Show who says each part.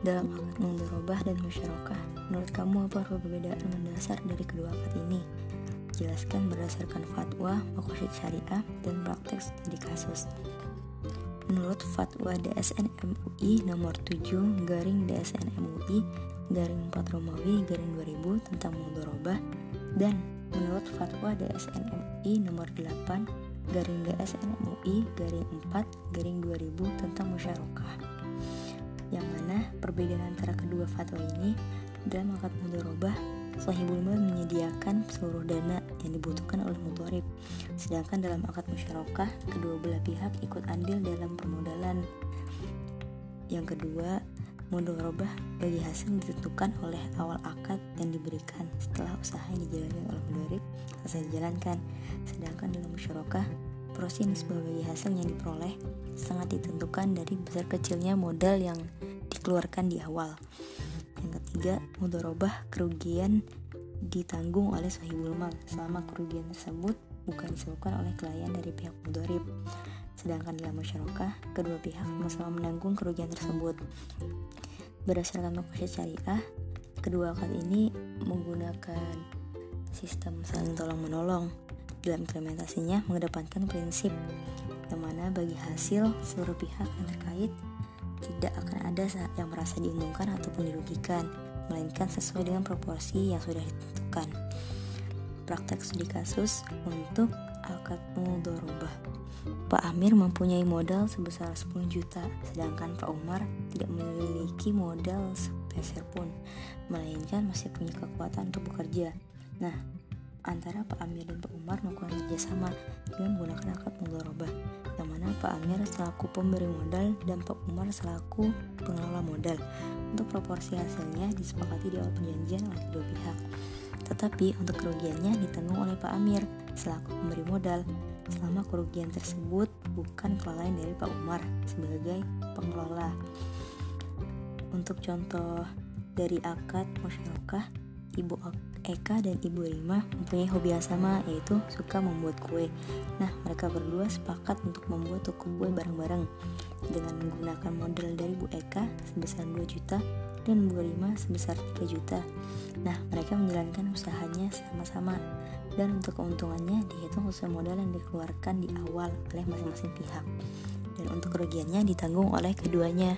Speaker 1: dalam akad mudorobah dan musyarakah. Menurut kamu apa perbedaan mendasar dari kedua akad ini? Jelaskan berdasarkan fatwa, makosid syariah, dan praktek studi kasus. Menurut fatwa DSN MUI nomor 7 garing DSN MUI garing 4 Romawi garing 2000 tentang mudorobah dan menurut fatwa DSN MUI nomor 8 garing DSN MUI garing 4 garing 2000 tentang musyarakah yang mana perbedaan antara kedua fatwa ini dalam akad mudorobah Sahibul Mal menyediakan seluruh dana yang dibutuhkan oleh mutorib sedangkan dalam akad musyarakah kedua belah pihak ikut andil dalam permodalan. Yang kedua mudorobah bagi hasil ditentukan oleh awal akad yang diberikan setelah usaha yang dijalankan oleh mudarib selesai dijalankan. Sedangkan dalam musyarakah porsi nisbah bagi hasil yang diperoleh sangat ditentukan dari besar kecilnya modal yang dikeluarkan di awal. Yang ketiga mudorobah kerugian ditanggung oleh sahibul mal. Selama kerugian tersebut bukan disebabkan oleh klien dari pihak mudorib. Sedangkan dalam musyarakah kedua pihak sama-sama menanggung kerugian tersebut. Berdasarkan makosyad syariah, kedua akad ini menggunakan sistem saling tolong menolong. Dalam implementasinya mengedepankan prinsip yang mana bagi hasil seluruh pihak yang terkait tidak akan ada yang merasa diuntungkan ataupun dirugikan, melainkan sesuai dengan proporsi yang sudah ditentukan. Praktek studi kasus untuk akad mudorobah. Pak Amir mempunyai modal sebesar 10 juta, sedangkan Pak Umar tidak memiliki modal sepeser pun, melainkan masih punya kekuatan untuk bekerja. Nah, antara Pak Amir dan Pak Umar melakukan kerjasama dengan menggunakan akad mudharabah, yang mana Pak Amir selaku pemberi modal dan Pak Umar selaku pengelola modal. Untuk proporsi hasilnya disepakati di awal perjanjian oleh kedua pihak. Tetapi untuk kerugiannya ditanggung oleh Pak Amir selaku pemberi modal selama kerugian tersebut bukan kelalaian dari Pak Umar sebagai pengelola. Untuk contoh dari akad musyarakah, Ibu Eka dan Ibu Rima mempunyai hobi yang sama yaitu suka membuat kue. Nah, mereka berdua sepakat untuk membuat toko kue bareng-bareng dengan menggunakan modal dari Bu Eka sebesar 2 juta dan Bu Rima sebesar 3 juta. Nah, mereka menjalankan usahanya sama-sama dan untuk keuntungannya dihitung sesuai modal yang dikeluarkan di awal oleh masing-masing pihak dan untuk kerugiannya ditanggung oleh keduanya.